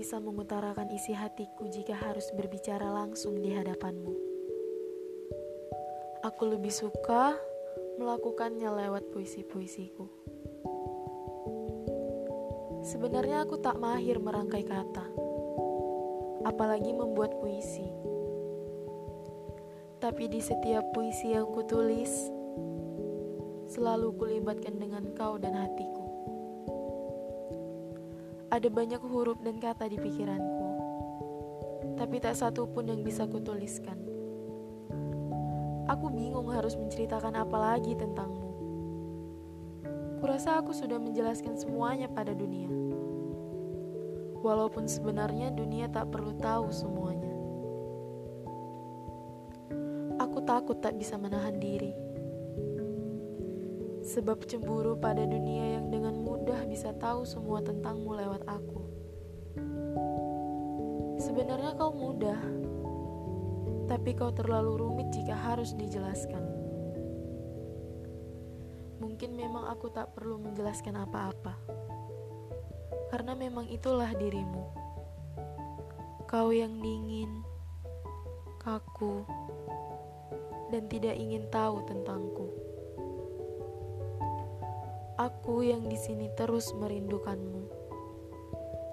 bisa mengutarakan isi hatiku jika harus berbicara langsung di hadapanmu. Aku lebih suka melakukannya lewat puisi-puisiku. Sebenarnya aku tak mahir merangkai kata, apalagi membuat puisi. Tapi di setiap puisi yang kutulis, selalu kulibatkan dengan kau dan hatiku. Ada banyak huruf dan kata di pikiranku, tapi tak satu pun yang bisa kutuliskan. Aku bingung harus menceritakan apa lagi tentangmu. Kurasa aku sudah menjelaskan semuanya pada dunia. Walaupun sebenarnya dunia tak perlu tahu semuanya. Aku takut tak bisa menahan diri. Sebab cemburu pada dunia yang dengan mudah bisa tahu semua tentangmu lewat aku. Sebenarnya kau mudah, tapi kau terlalu rumit jika harus dijelaskan. Mungkin memang aku tak perlu menjelaskan apa-apa, karena memang itulah dirimu. Kau yang dingin, kaku, dan tidak ingin tahu tentangku. Aku yang di sini terus merindukanmu.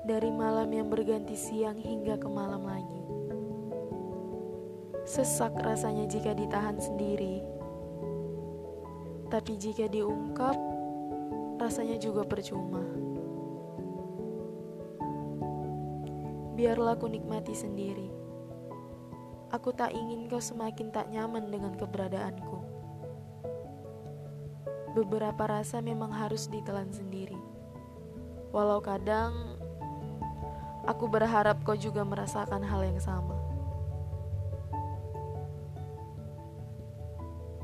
Dari malam yang berganti siang hingga ke malam lagi. Sesak rasanya jika ditahan sendiri. Tapi jika diungkap, rasanya juga percuma. Biarlah aku nikmati sendiri. Aku tak ingin kau semakin tak nyaman dengan keberadaanku beberapa rasa memang harus ditelan sendiri. Walau kadang aku berharap kau juga merasakan hal yang sama.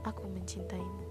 Aku mencintaimu.